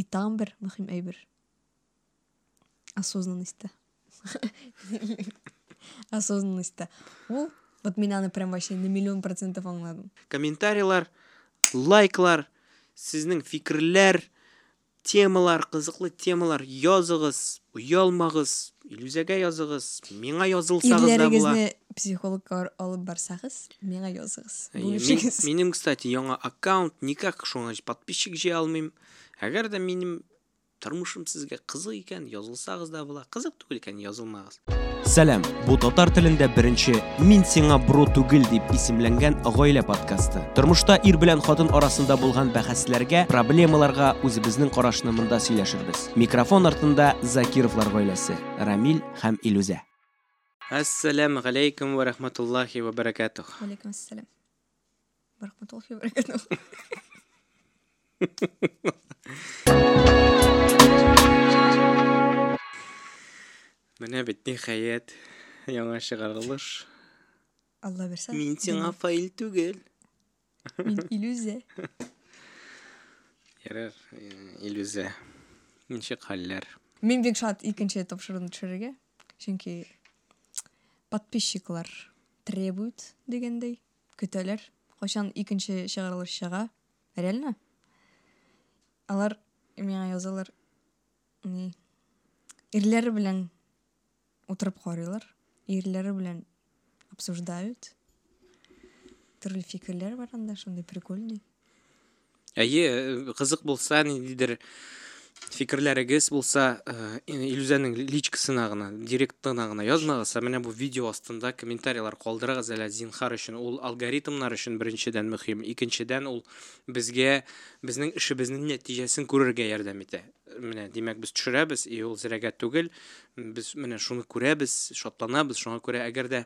и тагын бир мөһим әйбер осознанностьта осознанностьта ул вот мен аны прям вообще на миллион процентов аңладым. Комментарийлар лайклар сіздің фикірлер темалар қызыклы темалар. Язығыз ұялмағыз иллюзияға язығыз миңа язылсаңыз да була. Психологка алып барсагыз миңа жазыгыз Мен- менің кстати яңа аккаунт никак шоңа подписчик жей алмайм әгәр дә минем тормышым сезгә кызык икән язылсагыз да була кызык түгел икән язылмагыз Сәлам, бу татар телендә беренче «Мин сиңа бро түгел» дип исемләнгән гаилә подкасты. Тормышта ир белән хатын арасында булган бәхәсләргә, проблемаларга үзебезнең карашны монда сөйләшербез. Микрофон артында Закировлар гаиләсе, Рамил һәм Илүзә. ассаламу алейкум ва рахматуллахи ва баракатух алейкум ассалам барахматуллахи ва баракатух менә бит ниһаять яңа чыгарылыш. Алла берсе мин сиңа фаил түгел. Мин иллюзия. Ярар иллюзия. Ничек хәлләр? Мен бик шат икенче тапшыруны төшерергә чөнки подписчиклар требуют дегендей көтәләр. Кайчан икенче чыгарылыш чыга? Реально? Алар миңа язалар. Ни? Ирләре белән утырып карыйлар. Ирләре белән обсуждают. Төрле фикерләр бар анда шундый прикольный. Әйе кызык булса ниндидер э, иллюзияның личкасына гына директына гына язмагыз ә менә бу видео астында комментарийлар калдырыгыз әле зинһар өчен ул алгоритмнар өчен беренчедән мөһим икенчедән ул безгә безнең эшебезнең нәтиҗәсен күрергә ярдәм итә менә димәк без төшерәбез и ул зрәгә түгел без менә шуны күрәбез шатланабыз шуңа күрә әгәр дә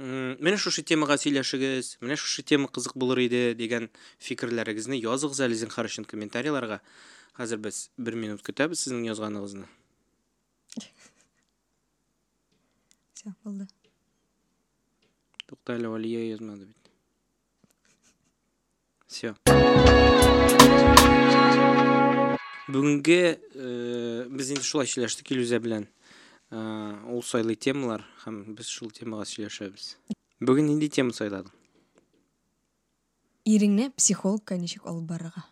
менә шушы темага сөйләшегез менә шушы тема кызык булыр иде дигән фикерләрегезне языгыз әле зинһар өчен комментарийларга хәзер без бер минут көтәбез сезнең язганыгызны все әле алия язмады бит. Все бүгенге э, без инде шулай сөйләштек иллюзия белән. Э, ул сайлый темалар һәм без шул темага сөйләшәбез. Бүген нинди тема сайладың? Иреңне психологка ничек алып барырга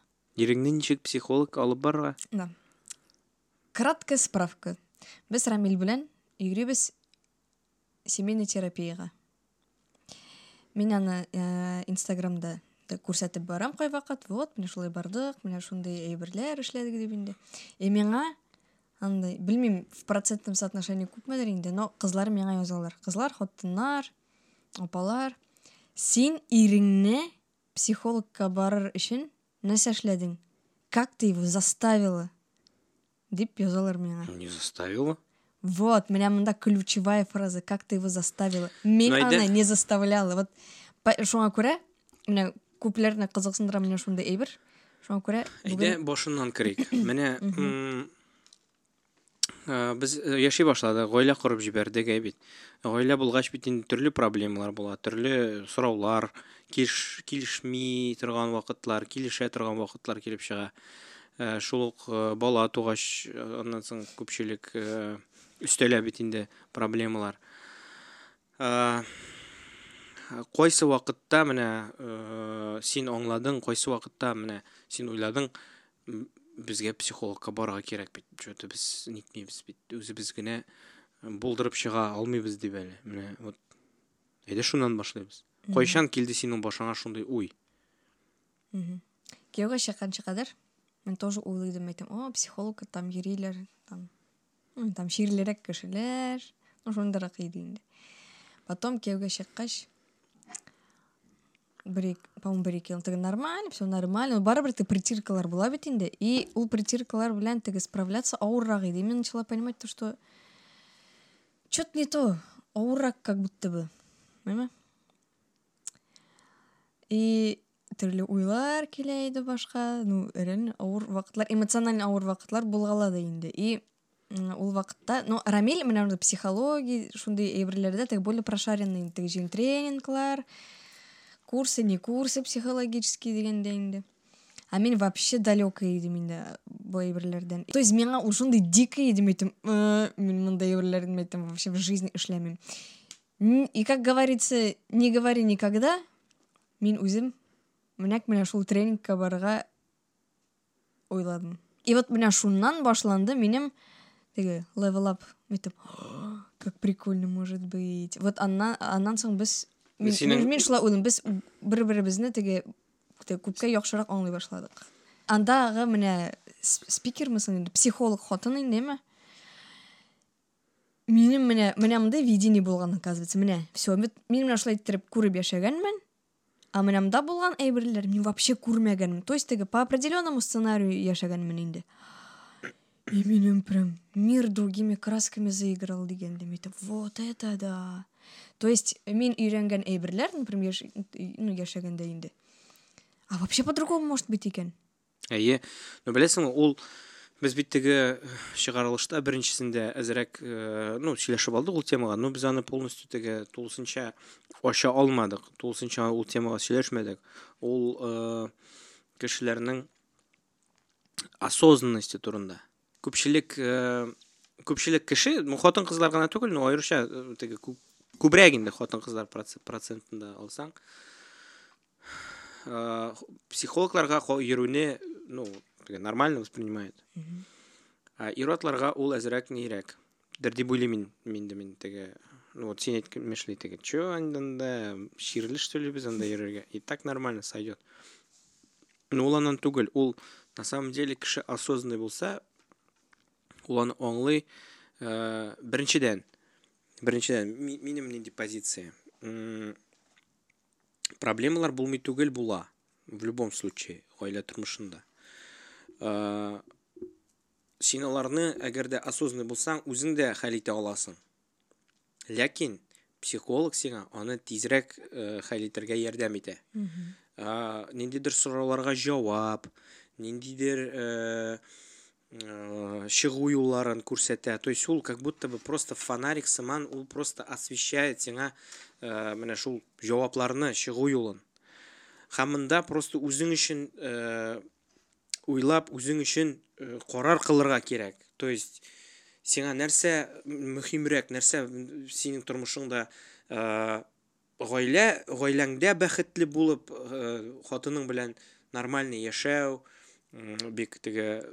иреңне ничек психолог алып барырга Да. Краткая справка. Без Рамил белән йөрибез семейный терапияга. Мин аны э, Инстаграмда да күрсәтеп барам кайвакыт. Вот, менә шулай бардык, менә шундый әйберләр эшләдек дип инде. Э миңа андай, белмим, в процентном соотношении но кызлар миңа язалар. Кызлар, хатыннар, апалар, син иреңне психологка барыр өчен нәрсә эшләдең? Как ты его заставила? Дип язалар миңа. не заставила Вот, меня монда ключевая фраза. Как ты его заставила? Мен Ну, айда- аны не заставляла. Вот шуңа күрә, менә күпләрне кызыксындыра менә шундай әйбер. Шуңа күрә әйдә башыннан керик менә э, без э, яши башладык гаилә корып җибәрдек ә бит. Гаилә булгач бит төрле проблемалар була төрле сораулар килеш килешми торган вакытлар килешә торган вакытлар килеп чыга Э, шул ук э, бала э, аннан соң э, өстәлә бит проблемалар. Э, кайсы вакытта менә э, син аңладың кайсы вакытта менә син уйладың м, безгә психологка барырга кирәк бит. Что-то без нитмибез бит. Үзебез генә булдырып чыга алмыйбыз дип әле менә вот. Әйдә шуннан башлыйбыз кайчан килде синең башыңа шундый уй. Кияүгә чыкканчы кадәр мен тоже уйлыйдым әйтем, о, психологка там йөриләр, там там ширлерәк кешеләр, ну шундыйрак иде инде. Потом кияүгә чыккач по-моему бер ике ел теге нормально, все нормально, но барыбер теге притиркалар була бит инде. И ул притиркалар белән теге справляться авыррак иде. И Мен начала понимать то, что что-то не то, авыррак как будто бы. Понимаешь? И төрле уйлар килә иде башка. Ну, реально авыр вакытлар, эмоциональ авыр вакытлар булгала да инде. И м, ул вакытта, ну, Рамиль менә анда психология, шундый әйберләрдә теге более прошаренный теге җиң тренинглар, курсы, не курсы психологические дигәндә инде. а мен вообще далекий едім енді бұл әйберлерден то есть маған ушундай дикий едім айтам «Ә, мен мындай әйберлерден айтам вообще в жизни ишлемейм Н- и как говорится не говори никогда мен өзім мінәк менә шул тренингка барырга ойладым и вот менә шуннан башланды минем теге level up өйтіп «О, как прикольно может быть вот аннан аннан соң біз мен, мен, шулай уйлыйм біз бір біребезне теге күпкә яхшырак аңлый башладык андагы менә спикермысың инде психолог хатын индеме минем менә менә мондай видение булган оказывается менә все мен менә шулай иттереп күреп яшәгәнмен а менә монда булган әйберләр мин вообще күрмәгәнмен. То есть теге по определенному сценарию яшәгәнмен инде. И минем прям мир другими красками заиграл мен әйтәм вот это да! То есть мин өйрәнгән әйберләр например ну яшәгәндә инде. А вообще по-другому может быть икән әйе ну беләсеңме ул без бит теге чыгарылышта беренчесендә әзрәк э, ну сөйләшеп алдык ул темага. Но без аны полностью теге тулысынча ача алмадык. Тулысынча ул темага сөйләшмәдек ул э, кешеләрнең осознанности турында. Күпчелек э, күпчелек кеше ну хатын кызлар гына түгел но э, теге кү- күбрәк инде хатын кызлар проц- процентында алсаң. Психологларга ко- йөрүне ну нормально воспринимает. А әзрәк нирәк дер дип уйлыйм мин мин дә мин теге ну вот син әйткән мешли теге чё анда ширле что ли без анда йөрергә? И так нормально сойдет ну ул аннан түгел. Ул на самом деле кеше осознанный булса ул аны аңлый э, беренчедән ми- минем нинди позиция проблемалар булмый түгел була в любом случае гаилә тормышында. Э, син аларны әгәр дә осознанный булсаң үзең дә хәл итә аласың. Ләкин психолог сиңа аны тизрәк э, хәл итәргә ярдәм итә. Ә, ниндидер сорауларга җавап ниндидер э, э, чыгу юлларын күрсәтә то есть ул как будто бы просто фонарик сыман ул просто освещает сиңа э, менә шул юлын һәм монда просто үзең өчен э, уйлап үзең өчен э, карар кылырга кирәк. То есть сиңа нәрсә мөһимрәк нәрсә синең тормышыңда э, гаилә гаиләңдә бәхетле булып э, хатының белән нормальный яшәү м, бик теге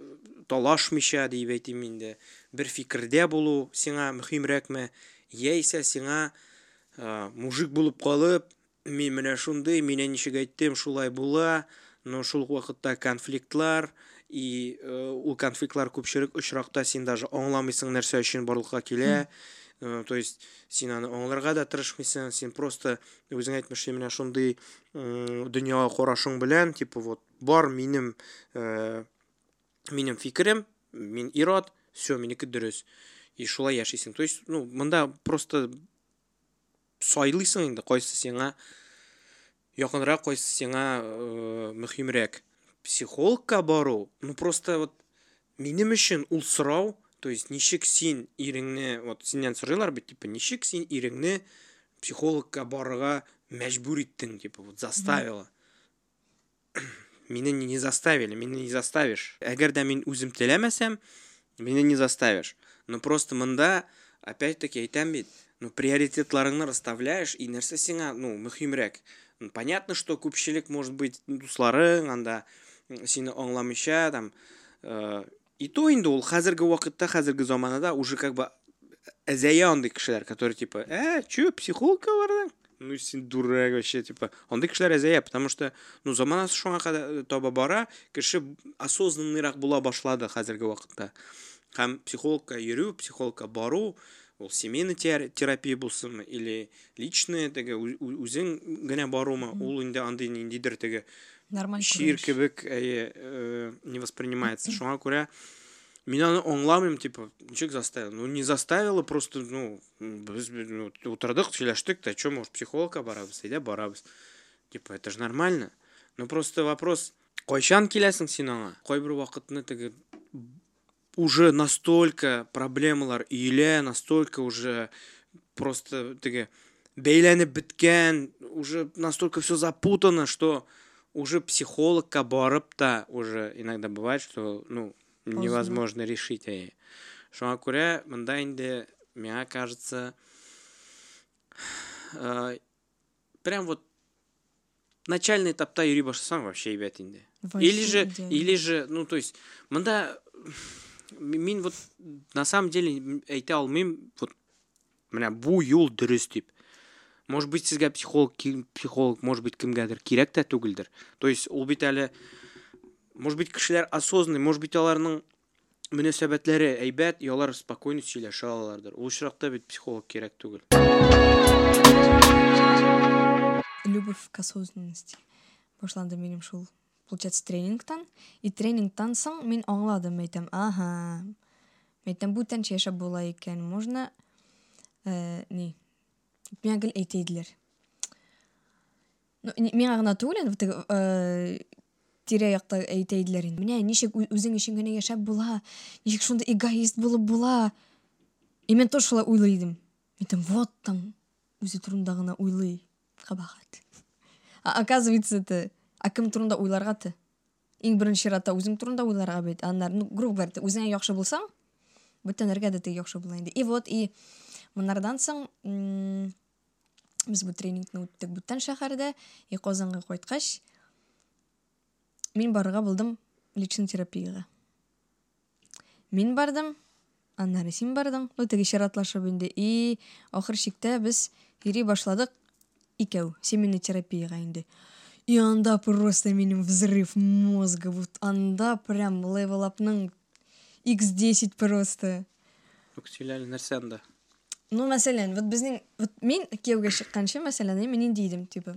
талашмыйча дип әйтим инде бер фикердә булу сиңа мөһимрәкме яисә сиңа э, мужик булып калып мин менә шундый менә ничек әйттем шулай була но шул вакытта конфликтлар и э, ул конфликтлар күпчелек очракта син даже аңламыйсың нәрсә өчен барлыкка килә то есть син аны аңларга да тырышмыйсың син просто үзең әйтмешчә менә шундый м, дөньяга карашың белән типа вот бар минем э, минем фикерем мин ират все минеке дөрес и шулай яшисең то есть ну монда просто сайлыйсың инде кайсы сиңа якынрак кайсы сиңа э, мөһимрәк психологка бару ну просто вот минем өчен ул сорау то есть ничек син иреңне вот синнән сорыйлар бит типа ничек син иреңне психологка барырга мәҗбүр иттең типа вот заставила. Мине не не заставили мине не заставишь. Әгәр дә мин үзем теләмәсәм мине не заставишь. Но просто монда опять таки әйтәм бит ну приоритетларыңны расставляешь и нәрсә сиңа ну мөһимрәк? Ну, понятно что күпчелек может быть дусларың анда м, сине аңламыйча там э, и то инде ул хәзерге вакытта хәзерге заманада уже как бы әзәя андый кешеләр которые типа ә чё психологка бардың? Ну син дурак вообще типа. Андый кешеләр әзәя потому что ну заманасы шуңа кадәр таба бара кеше осознанныйрак була башлады хәзерге вакытта һәм психологка йөрү психологка бару ул семейный тер- терапия булсынмы или личный теге үзең генә барумы ул инде андый ниндидер теге нормально шир кебек әйе э, не воспринимается. Шуңа күрә мин аны аңламыйм типа ничек заставил. Ну не заставила просто ну без ну, утырдык сөйләштек та чё может психологка барабыз әйдә барабыз типа это же нормально. Ну просто вопрос кайчан киләсең син аңа кайбер вакытны теге уже настолько проблемалар өелә настолько уже просто теге бәйләнеп беткән уже настолько все запутано что уже психологқа барып та уже иногда бывает что ну невозможно решить әй шуңа күрә мында инде мне кажется ә, прям вот начальный этапта йөри башласаң вообще әйбәт инде или же или же ну то есть мында мин вот на самом деле әйтә алмыйм вот менә бу юл дөрес дип может быть сізге психолог психолог может быть кімгәдір керек тә түгелдер. То есть ул бит әле может быть кешеләр осознанный может быть аларның мөнәсәбәтләре әйбәт и алар спокойно сөйләшә алалардыр. Ул очракта бит психолог кирәк түгел. Любовь к осознанности. Башланды минем шул получается тренингтан. И тренингтан соң мин аңладым әйтәм ага әйтәм бүтәнчә яшәп була икән можно ә, ни? Миңа гел әйтәйделәр миңа гына түгел инде э, тирә якта әйтәйделәр инде. Менә ничек үзең өчен генә яшәп була ничек шундай эгоист булып була и мен тоже шулай идем әйтәм вот там үзе турында гына уйлый кабахат оказывается это а кем турында уйларга ты? Иң беренче чиратта үзең турында уйларга бит аннары ну грубо говоря үзеңә яхшы булсаң бүтәннәргә дә теге яхшы була инде и вот и монардан соң біз бұл тренингтен өттік бұттан шәһәрдә и қозанға қойткач мен барырга булдым личный терапияға. Мен бардым аннары син бардың ну теге чиратлашып инде и ахыр чиктә без йөри башладык икәү семейный терапияга инде. И анда просто минем взрыв мозга вот анда прям левелапның x10 просто. Сөйләле нәрсә анда? Ну мәсәлән вот безнең вот мин кияүгә чыкканчы мәсәлән мин инде идем типа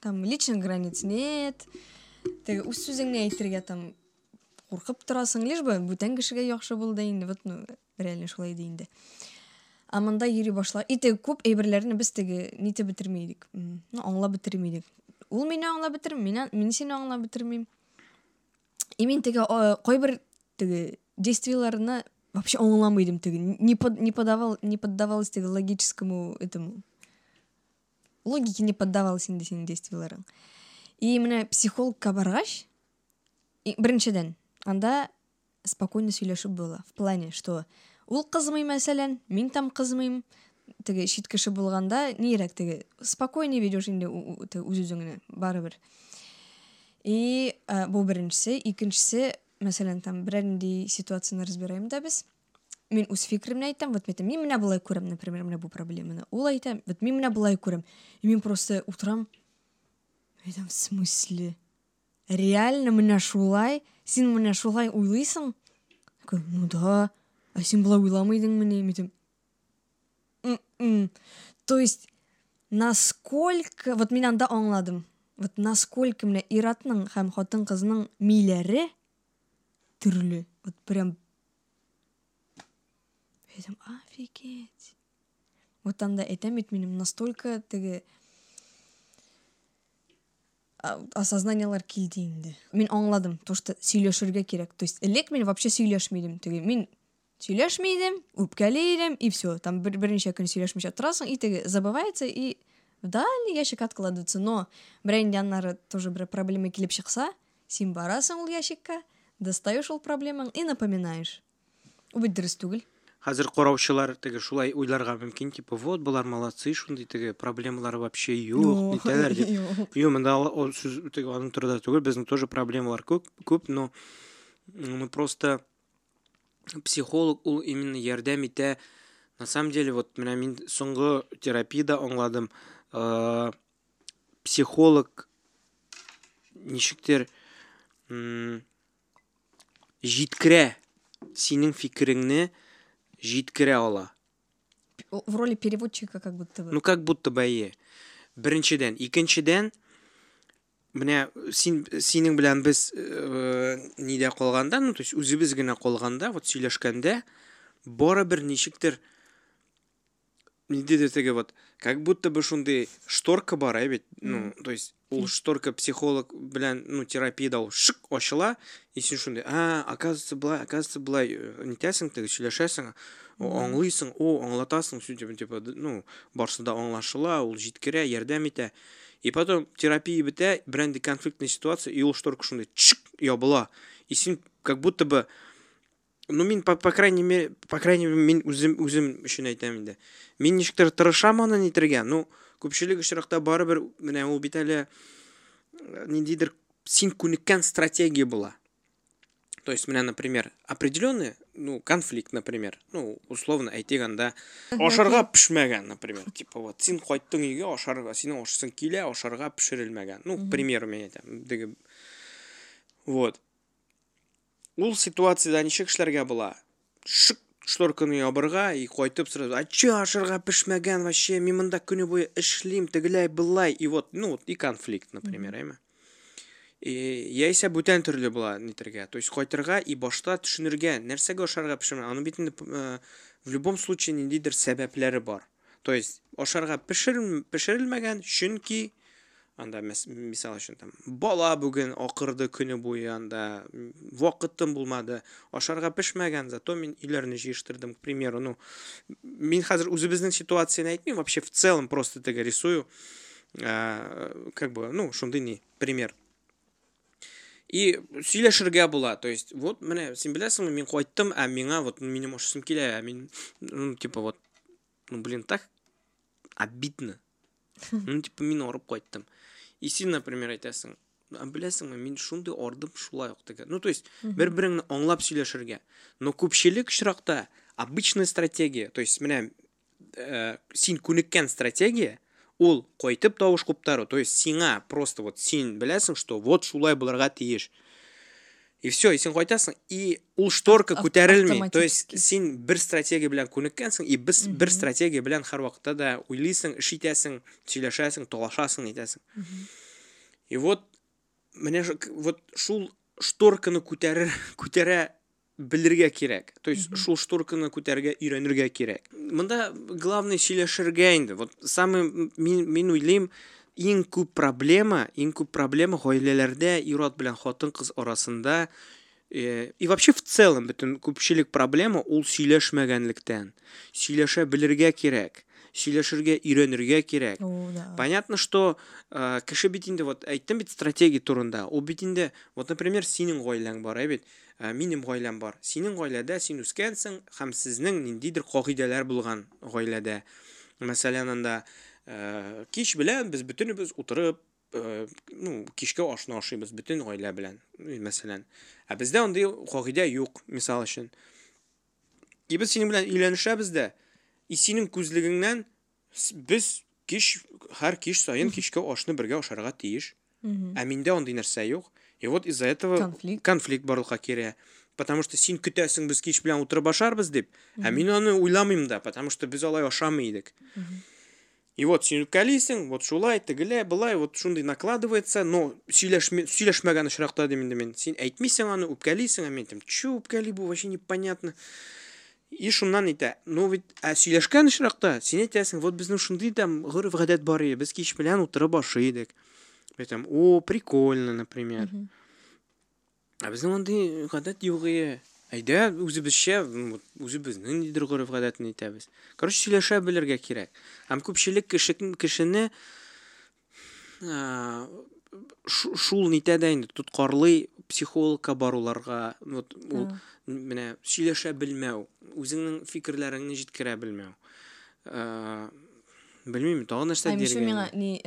там личных границ нет. Теге үз сүзеңне әйтергә там куркып торасың лишь бы бүтән кешегә яхшы булды инде вот ну реально шулай инде а монда йөри башла. И теге күп әйберләрне без теге нитеп бетермәйдек ну аңлап бетермәйдек ул мине аңлап бетер мин мин сине аңлап бетермим и мин теге кайбер теге действияларына вообще аңламайдым теге не, под, не, подавал, не поддавалась теге логическому этому. Логике не поддавалась инде сенин действияларың и менә психологка баргач беренчедән анда спокойно сөйләшеп була в плане что ул кызмый мәсәлән мин там кызмыйм теге чит кеше булганда нирәк теге спокойно ведешь инде үз үзеңне барыбер и бу беренчесе икенчесе мәсәлән там берәр ситуацияны разбираем да без мен үз фикеремне әйтәм вот мен мен менә болай күрәм например менә бу проблеманы ул әйтә вот мен менә болай күрәм и мен просто утырам әйтәм в смысле реально менә шулай син менә шулай уйлыйсың? Ну да а син болай уйламый идеңмени мен әйтәм то есть насколько вот мен анда аңладым вот насколько менә ир-атның һәм хатын кызның миләре түрлі вот прям айтам офигеть вот анда айтам бит менин настолько тиги осознаниялар келди инде мен аңладым то что сүйлөшөргө керек то есть элек мен вообще сүйлөшмөйдүм тиги мен сүйлөшмөйдүм үпкелейдим и все там бир бирнече күн сүйлөшмөйчү турасың и тиги забывается и в дальний ящик откладывается но биринде аннары тоже бир проблема келип чыкса сен барасың ул ящикка достаешь ул проблемаң и напоминаешь. Бул бит дұрыс түгел қазір қораушылар теге шулай ойларға мүмкін типа вот бұлар молодцы шундай теге проблемалар вообще жоқ нетелер деп. жоқ мында ол сөз теге аның тұрда түгел біздің тоже проблемалар көп көп но ну просто психолог ол именно ярдәм итә. На самом деле вот менә мин соңгы терапияда аңладым. Ә, психолог ничектер жеткірә сенің фикіріңні жеткіре ала. В роли переводчика как будто бы. Ну как будто бы иә біріншіден. Екіншіден міне сен сенің белән біз ә, неде қалғанда ну то есть өзіміз генә қалғанда вот сөйләшкәндә барыбер ничектер неде теге вот как будто бы шундай шторка бар ә бит ну то есть ул шторка психолог белән ну терапияда ул шык ачыла и син шундай а оказывается былай оказывается былай нитәсең теге сөйләшәсең аңлыйсың о аңлатасың все типа типа ну барысы да аңлашыла ул җиткерә ярдәм итә и потом терапия бітә бірәнде конфликтная ситуация и ул шторка шундай чик ябыла и син как будто бы ну мен по, по крайней мере по крайней мере мен өзім өзім үшін айтамын енді мен ничектер тырышамын аны нетергә ну күпчелек очракта барыбер менә ул бит әле ниндидер син күнеккән стратегия була. То есть менә например определенный ну конфликт например. Ну условно әйтик анда ашарга пешмәгән например. Типа вот син кайттың өйгә ашарга синең ашасың килә ашарга пешерелмәгән. Ну к примеру мен теге вот. Ул ситуацияда ничек эшләргә була? Шык шторканы ябырга и кайтып сразу а че ашарга пешмәгән вообще? Мин монда көне буе эшлим тегеләй былай и вот ну вот и конфликт например әйме яисә бүтән төрле була нитергә то есть кайтырга и башта төшенергә нәрсәгә ашарга пешермә. Аның бит инде э, в любом случае ниндидер сәбәпләре бар. То есть ашарга пешерелмәгән чөнки анда мисал өчен там бала бүген акырды көне буе анда вакытым булмады ашарга пешмәгән зато мин өйләрне җыештырдым к примеру ну мин хәзер үзебезнең ситуацияны әйтмим вообще в целом просто теге рисую. Как бы ну шундый ни пример. И сөйләшергә була то есть вот менә син беләсеңме мин кайттым ә миңа вот минем ашасым килә ә мин ну типа вот ну блин так обидно. Ну типа мин арып кайттым и син например әйтәсең беләсеңме мин шундый ардым шулай ук теге ну то есть бер береңне аңлап сөйләшергә но күпчелек очракта обычная стратегия то есть менә ә, син күнеккән стратегия ул кайтып тавыш куптару то есть сиңа просто вот син беләсең что вот шулай булырга тиеш. И все и син кайтасың и ул шторка күтәрелми то есть син бер стратегия белән күнеккәнсең и без бер стратегия белән һәрвакытта да уйлыйсың эш итәсең сөйләшәсең талашасың итәсең и вот менә вот шул шторканы күтәрер күтәрә белергә кирәк. То есть шул шторканы күтәрергә өйрәнергә кирәк. Монда главный сөйләшергә инде. Вот самый мин уйлыйм иң күп проблема иң күп проблема гаиләләрдә ир-ат белән хатын-кыз арасында э, и вообще в целом бөтен күпчелек проблема ул сөйләшмәгәнлектән. Сөйләшә белергә кирәк сөйләшергә өйрәнергә кирәк. Понятно что э, кеше бит инде вот әйттем бит стратегия турында ул бит инде вот например синең гаиләң бар ә бит ә, минем гаиләм бар. Синең гаиләдә син үскәнсең һәм сезнең ниндидер кагыйдәләр булган гаиләдә. Мәсәлән анда кич белән без бөтенебез утырып ну кичкә ашны ашыйбыз бөтен гаилә белән мәсәлән. Ә бездә андый кагыйдә юк мисал өчен. И без синең белән өйләнешәбез дә и синең күзлегеңнән без кич һәр кич саен кичкә ашны бергә ашарга тиеш. Ә миндә андый нәрсә юк. И вот из-за этого конфликт, конфликт барлыкка кирә потому что син көтәсең без кич белән утырып ашарбыз дип. Ә мин аны уйламыйм да потому что без алай ашамый идек. И вот син үпкәлисең вот шулай тегелә былай вот шундый накладывается но сөйләшмәгән очракта дим инде мин син әйтмисең аны үпкәлисең ә мин әйтәм чу үпкәли бу вообще непонятно и шуннан әйтә ну ведь ә сөйләшкән очракта син әйтәсең вот безнең шундый там гореф гадәт бар иде без кич белән утырып ашый идек әйтәм о прикольно например ә безнең андый гадәт юк ие. Әйдә үзебезчә үзебезнең нидер гореф гадәтен әйтәбез короче сөйләшә белергә кирәк. Һәм күпчелек кеше кешене шул нитә дә инде. Тоткарлый психологка баруларга вот ул менә сөйләшә белмәү үзеңнең фикерләреңне җиткерә белмәү. Белмим тагын нәрсә диргә миңа ни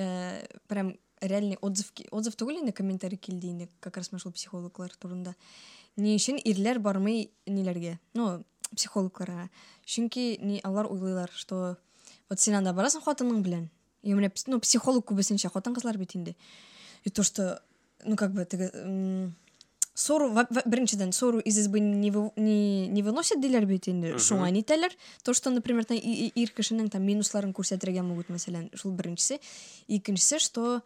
прям реальный отзыв отзыв түгел инде комментарий килде инде как раз шул психологлар турында. ни өчен ирләр бармый ниләргә ну психологларга чөнки ни алар уйлыйлар что вот син анда барасың хатының белән и менә ну психолог күбесенчә хатын кызлар бит инде и то что ну как бы теге ссору беренчедән ссору из избы не, не, не выносят диләр бит инде шуңа нитәләр то что например ир кешенең там минусларын күрсәтергә могут мәсәлән шул беренчесе икенчесе что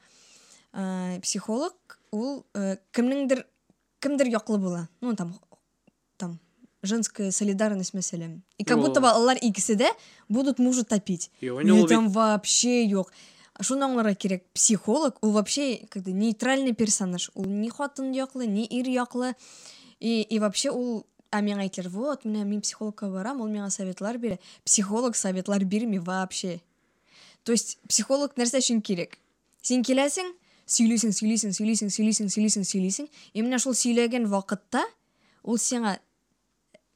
ә, психолог ул ә, кемнеңдер кімдерге құлы бола ну там там женская солидарность мәселе и как будто бы алар икесе де будут мужа топить и там вообще жоқ шуны аңларға керек психолог ол вообще как-то нейтральный персонаж. Ол не хатын яқлы не ир яқлы и и вообще ол а миңа айтылар вот міне мен психологқа барам ол миңа советлар бере психолог советлар бермей вообще. То есть психолог нәрсе үшін керек сен келесің сөйлейсің сөйлейсің сөйлейсің сөйлейсің сөйлейсің сөйлейсің. И міне сол сөйлеген уақытта ол сеңа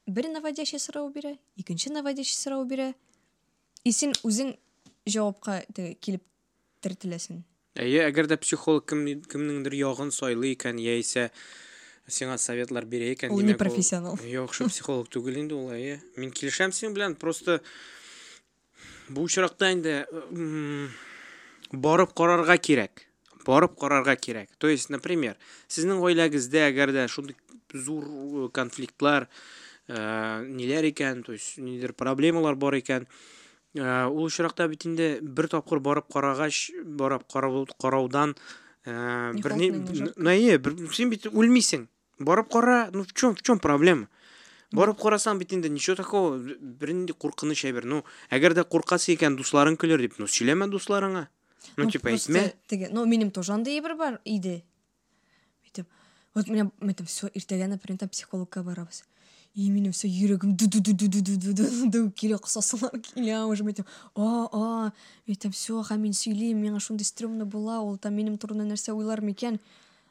бір наводящий сұрау бере екінші наводящий сұрау бере. И сен өзің жауапқа келіп тіртілесің иә егер де психолог кім, кімніңдір ұяғын сойлы екен яйсе сеңа советлар бере екен ол не профессионал. Жоқ психолог түгіл енді ол мен келісемін сен білән просто бұл шырақта енді барып қарарға керек барып qarorga керек то есть например sizning oilangizda agarda shunday zo'r e, konfliktlar e, nelar ekan то есть nidir проблемалар bor ekan ул чыракта бит инде бер тапкыр барып карагач барып караудан бір не сен бит үлмейсең барып қара ну в чем в чем проблема? Барып қарасаң бит инде ничего такого бірінде қорқыныш куркыныч ну әгәр дә куркасы икән дусларың көлер деп ну сөйләмә дусларыңа. Ну, типа тиги тиги ну менин тоже андай бір бар үйде мынтип вот меня айтамын все ертеге например там психологқа барамыз и менен все жүрөгүм келе кусасыңар келе уже мынтип о о мынтип все аха мен сөйлеймін маған ушундай стремно бола ол там менім туурумда нәрсе ойлар мекен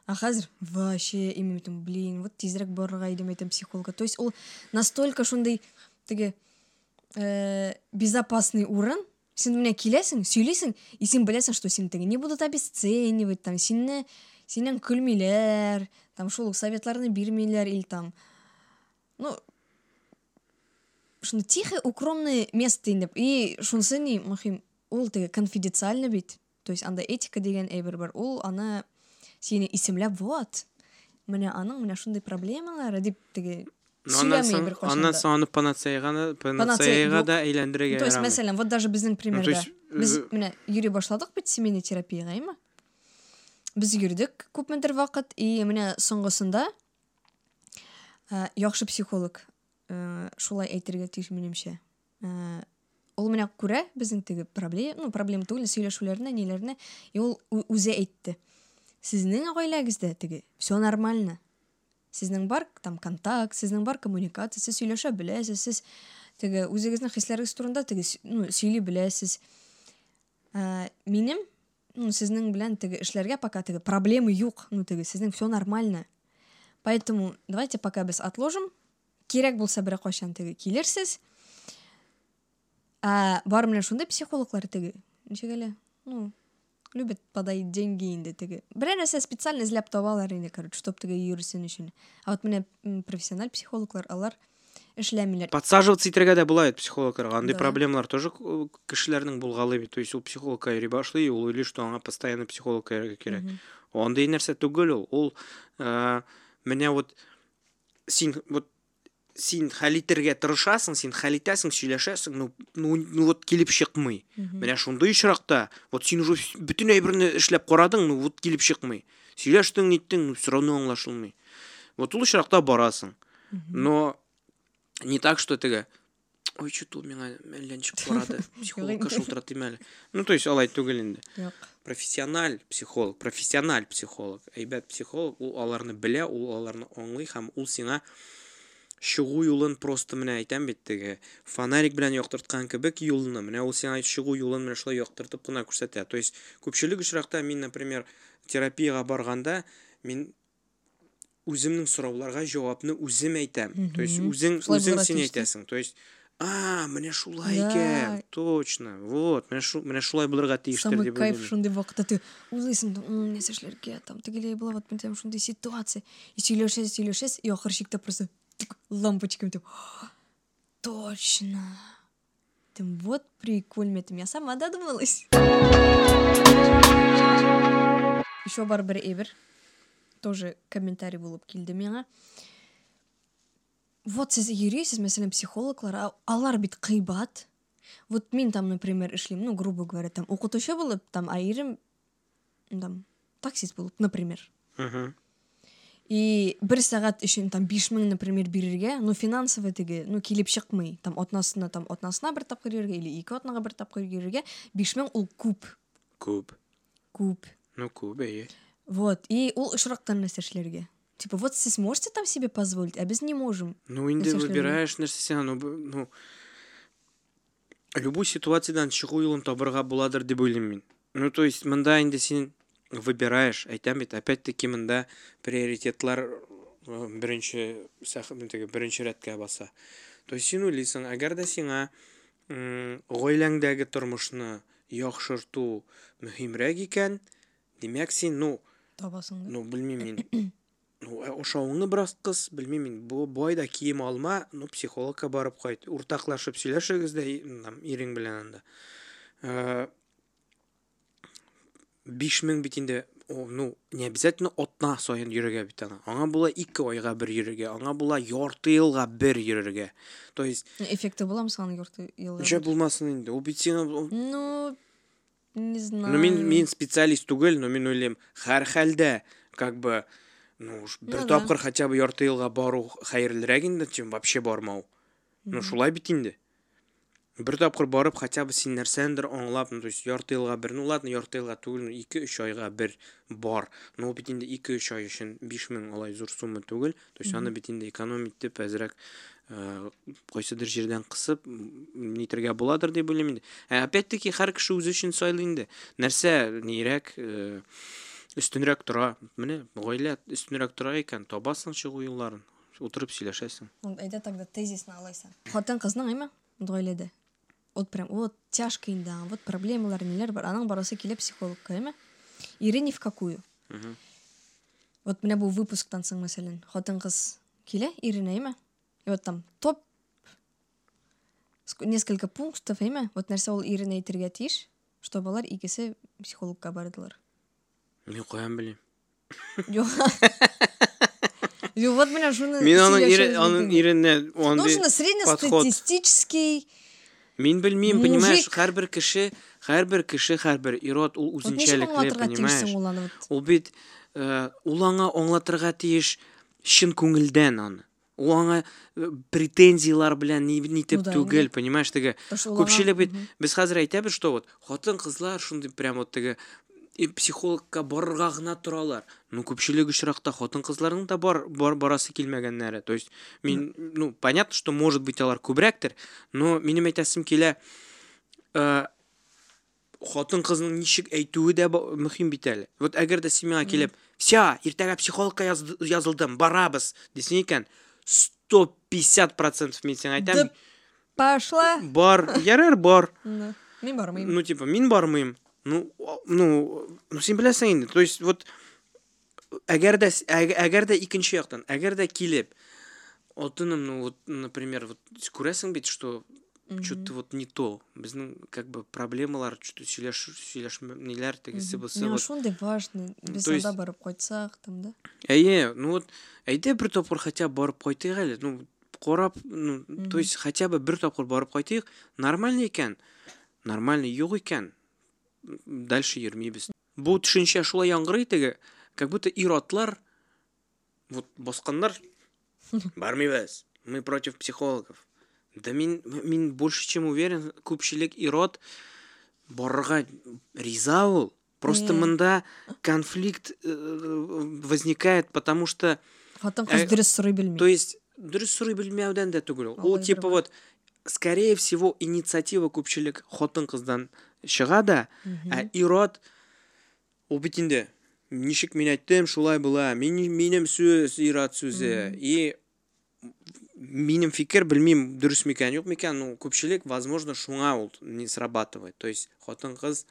а қазір вообще эми мынтип блин вот тезирээк баргай деп айтам психологқа то есть ол настолько ушундай тиги безопасный урын сен міне келесің сөйлейсің и сен білесің что сені не будут обесценивать там сені сенен күлмейлер там шул советларны бермейлер или там ну шуны тихое укромное место деп и шунысы не махим ол тігі конфиденциально бит. То есть андай этика деген әйбір бар. Ол аны сені исемлеп вот. Міне аның міне шундай проблемалары деп аннан сөйләмей бір қашанда. соң аны панацеяга Панацея, панацеяга юк. да әйләндерергә то есть мәсәлән вот даже біздің примерда э, міне йөри башладық бит семейный терапияға ма біз йөрдік күпмедер вакыт и міне соңғысында ә, яхшы психолог шулай әйтергә тиеш минемчә ул менә күрә безнең теге проблема ну проблема түгел сөйләшүләрне ниләрне и ул үзе әйтте сезнең гаиләгездә теге все нормально сіздің бар там контакт сіздің бар коммуникация сіз сөйлеше білесіз сіз тігі өзіңіздің хислеріңіз турында тігі ну, сөйлей білесіз. Ә, менім ну, сіздің білән тігі ішләргә пока тігі проблемы юк ну тігі сіздің все нормально. Поэтому давайте пока біз отложим. Керек болса бір қашан тігі келерсіз. Ә, бар менен шундай психологлар тігі. Ничек ну любят подать деньги инде теге берәр нәрсә специально эзләп табалар инде короче чтоб теге йөрсен өчен а вот менә м, профессиональ психологлар алар эшләмиләр подсаживаться итәргә дә була бит психологларга андай Да. проблемалар тоже э, кешеләрнең булгалы бит то есть ул психологка йөри башлый ул уйлый что аңа постоянно психологка йөрергә кирәк андай нәрсә түгел ул ул ә, менә вот син вот син хәл итәргә тырышасың син хәл итәсең сөйләшәсең ну, ну, ну вот килеп чыкмый менә шундый очракта вот син уже бөтен әйберне эшләп карадың ну вот килеп чыкмый сөйләштең ниттең ну все равно аңлашылмый вот ул очракта барасың. Но не так что теге ой что-то ул миңа әллә ничек барады психологка әле ну то есть алай түгел инде юк профессиональ психолог профессиональ психолог. Әйбәт психолог ул аларны белә ул аларны аңлый һәм ул сиңа чыгу юлын просто менә әйтәм бит теге фонарик белән яктырткан кебек юлны менә ул сиңа чыгу юлын менә шулай яктыртып кына күрсәтә то есть күпчелек очракта мин например терапиягә барганда мин үземнең сорауларга җавапны үзем әйтәм то есть Мгм. үзең син әйтәсең то есть а менә шулай икән точно. Вот менә шу менә шулай булырга тиештер дип кайф шундай вакытта ты «М, нәрсә эшләргә там тегеләй була вот мен там шундай ситуация и сөйләшәсез сөйләшәсез и ахыр чиктә просто лампочками. Там, «А, Точно. Там, вот прикольно, это я сама додумалась. Еще Барбара Эвер. Тоже комментарий болып келді мені. Вот сіз юрисіз, мәселен, психологлар, алар бит қибат. Вот мин там, например, шли ну, грубо говоря, там, у оқытушы было там, айырым, там, таксист был например. Мхм. и бір сағат үшін там беш мың например берерге ну финансово теге ну келіп шықмай там отнасына там отнасына бір тапқыр берерге или екі отнаға бір тапқыр берерге беш мың ол көп көп көп ну көп иә вот и ол ұшырақтан нәрсешілерге. Типа вот сіз можете там себе позволить а біз не можем ну енді выбираешь нәрсесен ну ну любой ситуациядан шығу жолын табырға боладыр деп ойлаймын мен. Ну то есть мында енді сен выбираешь айтам бит опять таки мында приоритетлар э, бірінші бірінші рәткә баса. То есть сен ойлайсың әгәр дә сиңа гаиләңдәге тормышны яхшырту мөһимрәк икән демәк син ну табасың да? ну ну ә, ошауыңны бераз кыс мен бу бу айда киім алма ну психологка барып кайт уртаклашып сөйләшегез дә ирең белән анда. Биш мең бит инде ну не обязательно отна сайын йөрергә бит ана. Аңа була ике айга бер йөрергә аңа була ярты елга бер йөрергә то есть эффекті бола мысалы ярты елға ничә булмасын инде. Ул бит сиңа ну не знаю. Ну, мин, мин специалист түгел, но мин уйлыйм, һәр хәлдә, как бы, ну, уж бер тапкыр хотя бы ярты елга бару хәерлерәк инде, чем вообще бармау. Ну, шулай бит инде. Бер тапкыр барып, хотя бы син нәрсәндер аңлап, ну, то есть ярты елга бер, ну, ладно, ярты елга түгел, ну, 2-3 айга бер бар. Но бит инде 2-3 ай өчен 5000 алай зур сумма түгел. То есть аны бит инде экономить дип әзрәк э, кайсыдыр җирдән кысып м, нитергә буладыр дип уйлыйм инде. Ә опять-таки һәр кеше үзе өчен сайлый инде. Нәрсә нирәк э, өстенрәк тора. Менә гаилә өстенрәк тора икән, табасың чыгу юлларын. Утырып сөйләшәсең. Вот әйдә тогда тезисны алайсың хатын кызның эме гаиләдә вот прям вот тяжко инде аңа, вот проблемалар неләр бар аның барысы килә психологка эме ире ни в какую Мгм. вот менә бу выпусктан соң мәсәлән хатын кыз килә иренә эме и вот там топ ск- несколько пунктов эме вот нәрсә ул иренә әйтергә тиеш чтобы алар икесе психологка бардылар Мин каян белим. Жоқ. Жоқ, вот менә шуны Мин аның сөйләшәбез ире, бит аның инде. иренә Ну, андый шуны подход. среднестатистический Мин белмим, понимаешь, Мужик. һәрбер кеше, һәрбер кеше, һәрбер ирод ничек үзенчәлекле, понимаешь? Ул бит э, ул аңа аңлатырга тиеш чын күңелдән аны. Ул аңа э, претензиялар белән ни нитеп түгел, понимаешь, теге күпчелек бит без хәзер әйтәбез, что вот хатын кызлар шундый прям вот теге психологка барырга гына торалар. Ну күпчелек очракта хатын кызларның да бар, бар барасы килмәгәннәре. То есть мин ну понятно, что может быть алар күбрәктер, но минем әйтәсем килә э, хатын кызның ничек әйтүе дә мөһим бит әле. Вот әгәр дә син миңа килеп, "Вся, иртәгә психологка язылдым, барабыз" дисең икән, 150% мин сиңа әйтәм, пошла бар, ярар бар. Мин бармыйм Ну, типа, мин бармыйм. Ну, ну, беләсең инде. То есть, вот әгәр дә әг- әгәр дә икенче яктан, әгәр дә килеп Алтыным, ну вот, например, вот күрәсең бит, что что-то вот не то. Безнең как бы проблемалар, что-то сөйләш сөйләш ниләр тегесе миңа Вот. шундый важный то есть- анда барып кайтсак там да Әйе, ну вот, әйдә бер тапкыр хотя бы барып кайтыйк әле. Ну, карап, ну, то есть хотя бы бер тапкыр барып кайтыйк, нормально икән. Нормально юк икән. Дальше йөрмибез. Бу төшенчә шулай яңгырый теге, как будто иратлар вот басканнар бармыйбыз. Мы против психологов. Да мин мин больше чем уверен, күпчелек ирод барырга риза ул. Просто Не. мында конфликт э, возникает, потому что хатын кыз дөрес сорый то белми есть дөрес сорый белмәүдән дә түгел. Ул типа вот скорее всего инициатива күпчелек хатын кыздан чыга да, ә ирод инде ничек мин әйттем, шулай була. Мин минем сүз ирод сүзе. И минем фикер белмим дөрес микән, юк микән, ну күпчелек возможно шуңа ул не срабатывает. То есть хатын кыз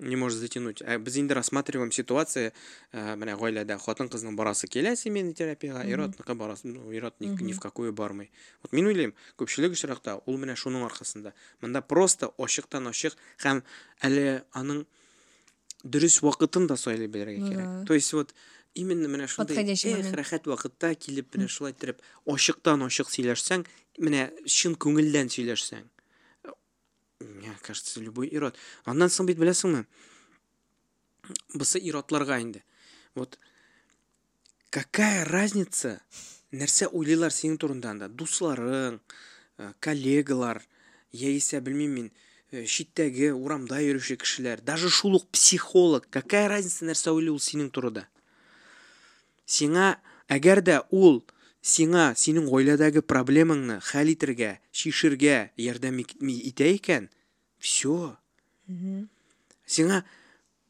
не может затянуть. Ә без инде рассматриваем ситуация, ә, менә гаиләдә хатын кызның барасы килә семейный терапиягә, иротныкы барасы, ну ирот ни, в какую бармый. Вот мин уйлыйм, күпчелек очракта ул менә шуның аркасында. Монда просто ачыктан ачык һәм әле аның дөрес вакытын да Ну кирәк. да. То есть вот именно менә шундай эх, рәхәт вакытта килеп менә шулай итеп ачыктан ачык сөйләшсәң, менә чын күңелдән сөйләшсәң. Кажется, любой ирод. Аннан соң бит беләсеңме? Бусы иродларга инде. Вот какая разница? Нәрсә уйлыйлар синең турында анда? Дусларың, э, коллегалар, яисә белмим мин, э, читтәге урамда йөрүче кешеләр, даже шул ук психолог, какая разница нәрсә уйлый ул синең турында? Сиңа әгәр дә ул сиңа синең гаиләдәге проблемаңны хәл итәргә, шишергә ярдәм итә икән, все. Сиңа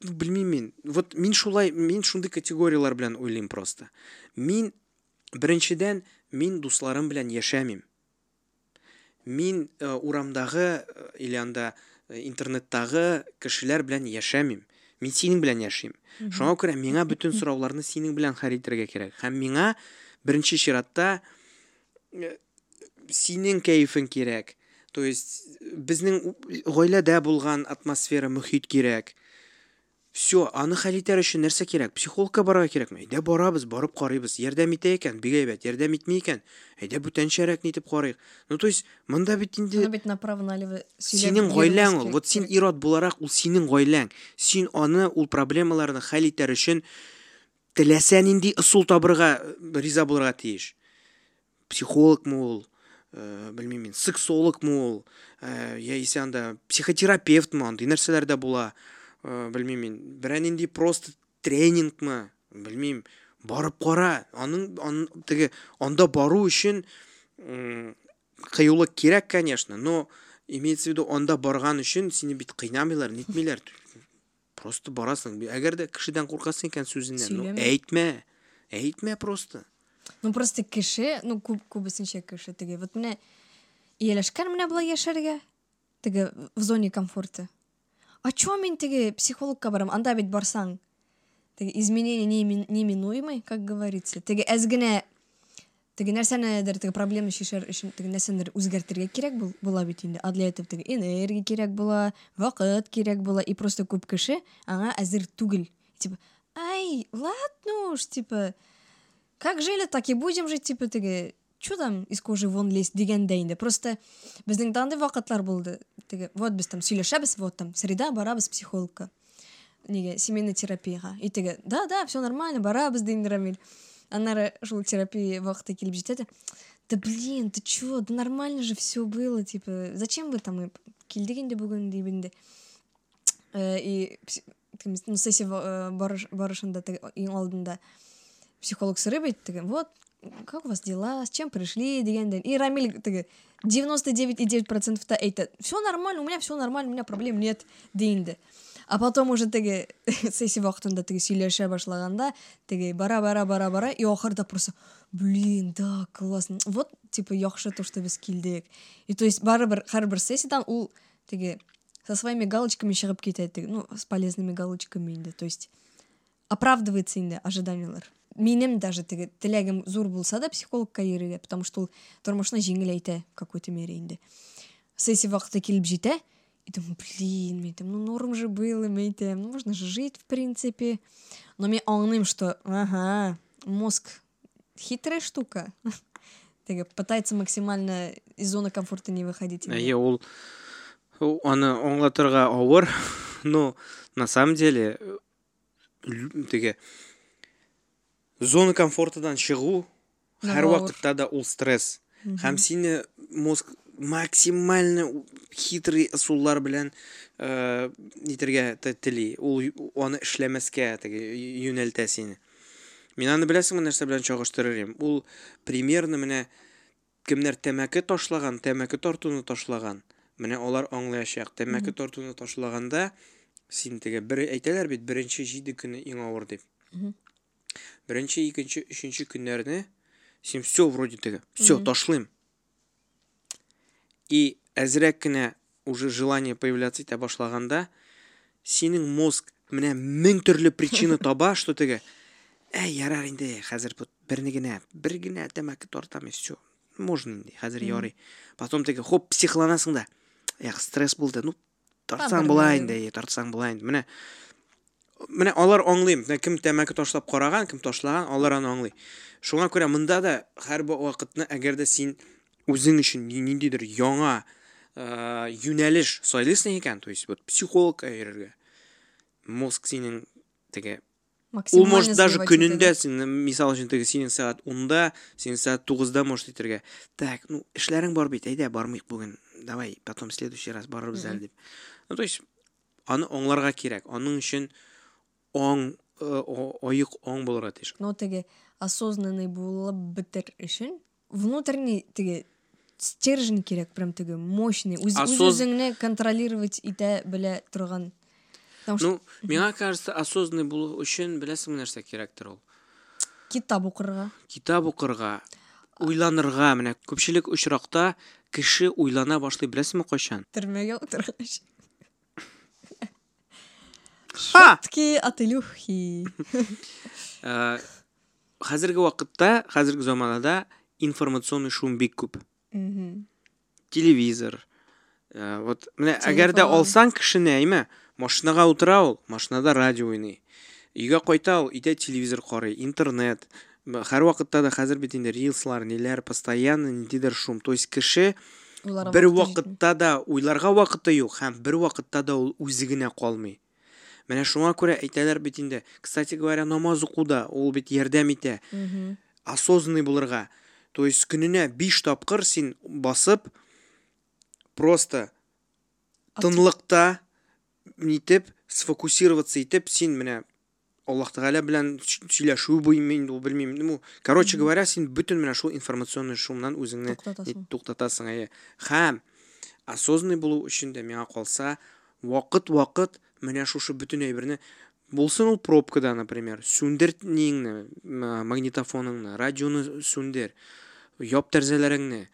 білмеймін мен. Вот мен шулай мен шундай категориялар белән уйлыйм просто. Мин беренчедән мин дусларым белән яшәмим. Мин э, урамдагы э, или анда э, интернеттагы кешеләр белән яшәмим. Мин синең белән яшим. Шуңа күрә миңа бөтен сорауларны синең белән хәл итәргә кирәк. Һәм миңа беренче чиратта э, синең кәефең кирәк то есть безнең у- гаиләдә булган атмосфера мөхит кирәк все аны хәл итәр өчен нәрсә кирәк психологка барырга кирәкме әйдә барабыз барып карыйбыз ярдәм итә икән бик әйбәт ярдәм итми икән әйдә бүтәнчәрәк нитеп карыйк ну то есть монда бит инде бит направо налево синең гаиләң ул вот син ир-ат буларак ул синең гаиләң син аны ул проблемаларны хәл итәр өчен теләсә нинди ысул табырга э, риза булырга тиеш. Психологмы ул э, белмим мин сексологмы ул э, яисә анда психотерапевтмы андый нәрсәләр дә була э, белмим мин берәр нинди просто тренингмы белмим барып кара аның ан, теге анда бару м, кыюлык кирәк конечно но имеется в виду анда барган өчен сине бит кыйнамыйлар нитмиләр просто барасың. Әгәр дә кешедән куркасың икән сүзеннән ну Сөйләмә. әйтмә әйтмә просто. Ну просто кеше ну күп күбесенчә кеше теге вот менә ияләшкән менә болай яшәргә теге в зоне комфорта. А чё мин теге психологка барам? Анда бит барсаң. Теге изменения неимен- неминуемый как говорится. Теге әз генә теге нәрсәнедер теге проблема өчен теге нәрсәнедер үзгәртергә кирәк бул- була бит инде а для этого энергия кирәк була вакыт кирәк була и просто күп кеше аңа әзер түгел типа ай ладно уж типа как жили так и будем жить типа теге чё там из кожи вон лезть дигәндә инде просто безнең дә андый вакытлар булды теге вот без там сөйләшәбез вот там среда барабыз психологка неге семейный терапияга и теге да да все нормально барабыз ди инде рамил аннары шул терапия вакыты килеп җитә дә да блин ты чё? Да нормально же все было типа зачем вы там и килдек инде бүгін дип инде Э, и пси- тем- ну, сессия э, барыш- барышында теге ең алдында психолог сұрап айтты теге вот как у вас дела? С чем пришли? Дегенде. И рамиль теге 99,9 та айтады все нормально у меня все нормально у меня проблем нет дейінді а потом уже теге сессия вақытында теге сөйлеше башлаганда теге бара бара бара бара и ахырда просто блин да классно вот типа яхшы то что без килдек. И то есть барыбір һәрбір сессиядан ул теге со своими галочками шығып кетеді теге ну с полезными галочками инде. То есть оправдывается инде ожиданиялар. Менің даже теге теләгем зур булса да психологка йөрергә потому что ул жеңел әйтә в какой-то мере инде. Сессия җитә и думаю блин мен әйтәм ну норм же было мен әйтәм ну можно же жить в принципе но мен аңлыйм что ага мозг хитрая штука теге пытается максимально из зоны комфорта не выходить инде. әйе ул ул аны аңлатырга авыр но на самом деле э, лю- теге зона комфортадан чыгу һәр Авыр. вакытта да ул стресс һәм сине мозг максимально хитрый ысуллар белән э, нитәргә те- тели. Ул аны эшләмәскә теге юнәлтә сине. Мин аны беләсеңме нәрсә белән чагыштырыр ул примерно менә кемнәр тәмәке ташлаган тәмәке тартуны ташлаган. Менә алар аңлаячак. Тәмәке тартуны ташлаганда син теге бер әйтәләр бит беренче җиде көнне иң авыр дип. Беренче икенче өченче көннәрне син все вроде теге все ташлыйм. И әзрәк кенә уже желание появляться итә башлаганда синең мозг менә мең төрле причина таба что теге әй ярар инде хәзер бу берне генә бер генә тәмәке тартам и все можно хәзер Мгм. ярый. Потом теге хоп психланасың да эх стресс булды ну тартсаң инде. әйе, тартсаң менә менә алар аңлыйм. Менә кем тәмәке ташлап караган кем ташлаган алар аны аңлый. Шуңа күрә монда да һәр вакытны әгәр дә син үзең өчен ни- ниндидер яңа э, юнәлеш сайлыйсың икән то есть вот психологка йөрергә мозг синең теге Максимально может даже итә, син мисал өчен теге синең сәгать 10-да синең сәгать 9-да может итәргә так ну эшләрең бар бит әйдә бармыйк бүген давай потом следующий раз барырбыз әле дип ну то есть аны аңларга кирәк аның өчен аң э, о- аек аң булырга тиеш но теге осознанный булып бетер өчен внутренний теге стержень керек прям теге мощный. Осоз- үзеңне контролировать торган Потому что ну миңа кажется осознанный болу үшін білесің нәрсе керектір ол? Китап укырга китап укырга уйланырга менә күпчелек очракта кеше уйлана башлый беләсеңме кайчан төрмәгә утыргач Ха! шутки от Илюхи. Ә, хәзерге вакытта хәзерге заманада информационный шум бик Мгм. телевизор. Ә, вот әгәр дә Телефон. алсаң кешене әйме машинага утыра ул машинада радио уйный өйгә кайта ул өйдә телевизор карый интернет. Һәр вакытта да бит инде рилслар ниләр постоянно ниндидер шум. То есть вакыты җитми. вакытта да уйларга вакыты юк һәм бер вакытта да үзе генә калмый. Менә шуңа күрә әйтәләр бит инде. Кстати говоря намаз укуда ул бит ярдәм итә. Осознанный булырга. То есть көненә биш тапкыр син басып просто тынлыкта нитеп сфокусироваться итеп син менә аллаһ тәгалә белән ш- сөйләшү буймы инде ул белмим ну короче говоря син бөтен менә шул информационный шумнан нит- туктатасың. әйе. Һәм осознанный булу өчен дә миңа калса вакыт вакыт менә шушы бөтен әйберне булсын ул пробкада например сүндер ниңне м, магнитофоныңны радионы сүндер яп тәрзәләреңне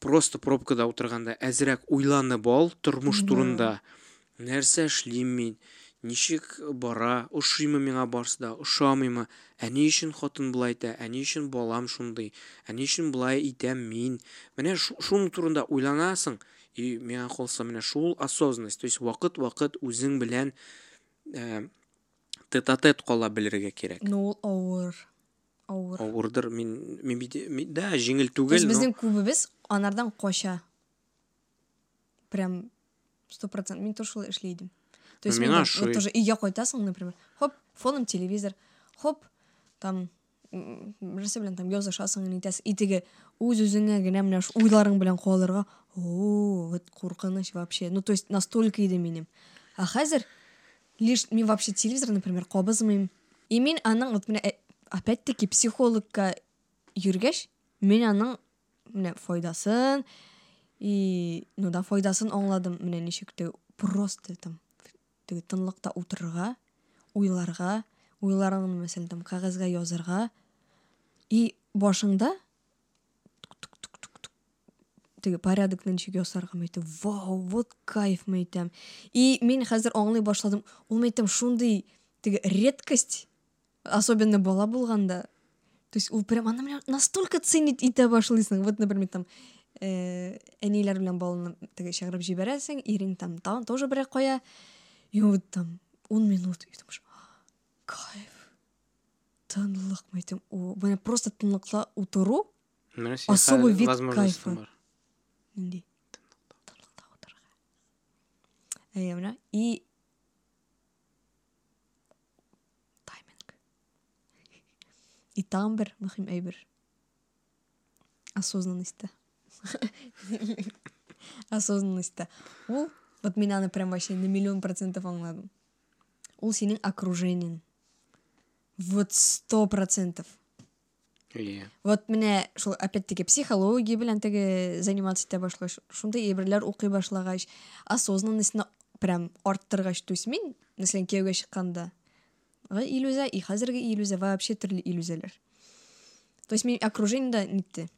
просто пробкада утырганда әзрәк уйланып ал тормыш Да. турында. Нәрсә эшлим мин? Ничек бара? Ошыймы миңа да ошамыймы ә ни өчен хатын болай итә ә ни өчен балам шундый? Ә ни өчен болай итәм мин? Менә шу- шуның турында уйланасың и миңа калса менә шул осознанность. То есть вакыт вакыт үзең белән ә, тет-а-тет кала белергә кирәк Ну ул авыр. Авыр. авырдыр мин мин бит ми- да есть түгел но безнең күбебез анардан кача. Прям 100%. Мин тоже шулай эшләйдем. То есть вот тоже өйгә кайтасың, например. Хоп, фоном телевизор. Хоп, там м, берсе белән там язышасың, нитәсең. И теге үз үзеңә генә менә уйларың белән калырга. О, вот куркыныч вообще. Ну то есть настолько иде минем. А хәзер лишь мин вообще телевизор, например, кабызмыйм. И мин аның вот менә э, опять-таки психологка йөргәч, мин аның менә файдасын и ну да файдасын аңладым менә ничек теге просто там теге тынлыкта утырырга, уйларга, уйларыңны мәсәлән там язарга и башыңда тук-тук-тук-тук теге порядокны ничек ясарга мәйтем. Вау, вот кайф мәйтем. И мин хәзер аңлый башладым. Ул мәйтем шундый теге редкость, особенно бала булганда. То есть ул прям аны менә настолько ценить башлыйсың. Вот, например, там э, әниләр белән баланы теге чыгарып җибәрәсең, ирең там та, тоже берәр кая. И вот там 10 минут и думаешь, кайф. Тынлык мәйтем. О, менә просто менә син особый вид кайфа. Бар. нинди тынлыкта утырырга. Әйе, менә и тайминг. И тагын бер мөһим әйбер. Осознанностьта. Осознанностьта. Ул, вот мин аны прям вообще на миллион процентов аңладым. Ул синең окружениең. Вот сто процентов. Иә. Вот менә шул опять-таки психология белән теге заниматься итә башлагач, шундай әйберләр укый башлагач, осознанностьны прям арттыргач, то есть мин, мәсәлән, кияүгә чыкканда, иллюзия, и хәзерге иллюзия вообще төрле иллюзияләр. То есть минем окружение да нитте.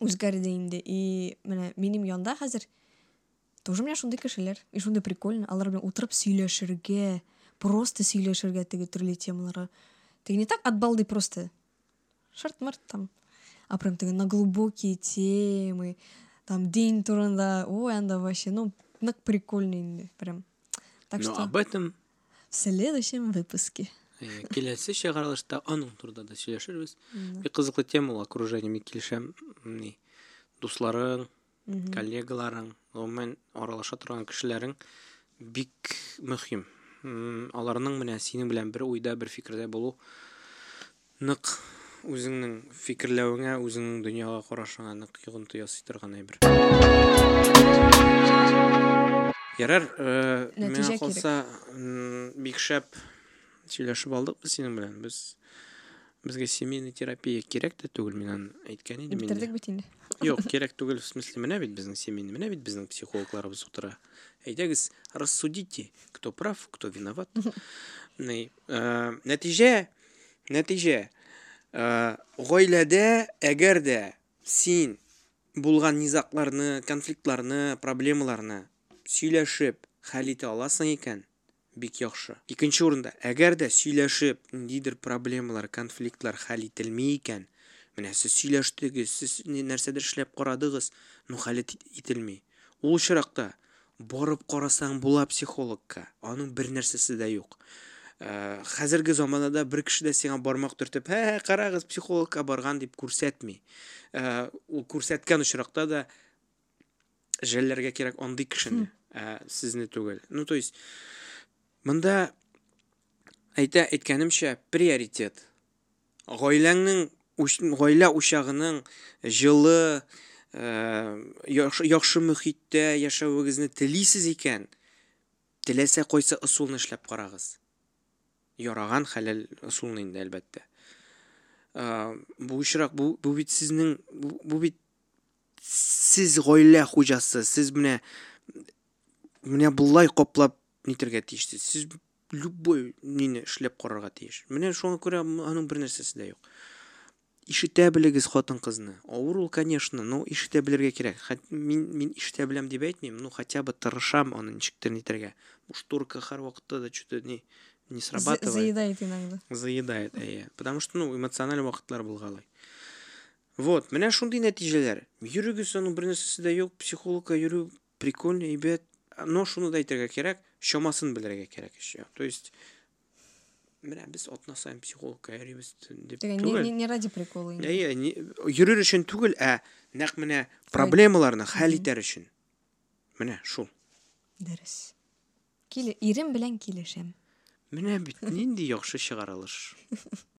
Үзгәрде инде. И менә минем янда хәзер тоже менә шундый кешеләр. И шундый прикольно. Алар белән утырып сөйләшергә, просто сөйләшергә теге төрле темаларга. Теге не так от балды просто шарт-март там. А прям теге на глубокие темы, там день турында, ой, анда вообще, ну, нык прикольно инде, прям. Так Но что об этом в следующем выпуске. келесі чыгарылышта аның турында да. Бик кызыклы тема ул окружение мин килешәм. Ни дусларың, коллегаларың, гомумән аралаша торган кешеләрең бик мөһим. Аларның менә синең белән бер уйда, бер фикердә булу нык үзеңнең фикерләвеңә, үзеңнең дөньяга карашыңа нык йогынты ясый торган әйбер. Ярар, миңа кирәк. калса, м, бик шәп сөйләшеп алдык без синең белән. Без безгә семейный терапия кирәк тә түгел, мин әйткән идем. Бетердек бит инде. Юк, кирәк түгел, в смысле, менә бит безнең семейный, менә бит безнең психологларыбыз утыра. Әйдәгез, рассудите, кто прав, кто виноват. Э, нәтиҗә, нәтиҗә, э, гаиләдә әгәр дә син булган низакларны, конфликтларны, проблемаларны сөйләшеп хәл итә аласың икән, бик яхшы. Икенче урында, әгәр дә сөйләшеп ниндидер проблемалар, конфликтлар хәл ителми икән, менә сез сөйләштегез, сез нәрсәдер эшләп карадыгыз, ну хәл ит- ителми. Ул очракта барып карасаң була психологка, аның бер нәрсәсе дә юк. Ә, хәзерге заманада бер кеше дә сиңа бармак төртеп, «Һә, карагыз, психологка барган» дип күрсәтми. Ә, ул күрсәткән очракта да жәлләргә кирәк андый кешене, ә, түгел. Ну, то есть, монда әйтә әйткәнемчә, приоритет. Гаиләңнең уч- гаилә учагының җылы, ә, яхшы, яхшы мөхиттә яшәвегезне телисез икән, теләсә кайсы ысулны эшләп карагыз. Яраган хәләл әлбәттә. Ә, бу очрак, бу, бу бит сезнең, бу, бу бит сез гаилә хуҗасы, сез менә менә булай каплап нитәргә тиешсез. Сез любой нине эшләп карарга тиеш. Менә шуңа күрә м- аның бер нәрсәсе дә юк. Ишетә белегез хатын-кызны. Авыр ул, конечно, но Мин мин ишетә беләм дип әйтмим, ну хотя бы тырышам аны ничектер вакытта да не не срабатывает. заедает иногда. Заедает әйе потому что ну эмоциональ вакытлар булгалай вот менә шундый нәтиҗәләр йөрегез аның бер нәрсәсе дә юк психологка йөрү прикольно әйбәт но шуны да кирәк чамасын белергә кирәк еще то есть менә без атна саен психологка йөрибез дип Тегә, не, ради прикола не- йөрер өчен түгел ә нәкъ менә проблемаларны хәл итәр өчен менә шул Киле, ирем белән килешәм менә бит нинди яхшы чыгарылыш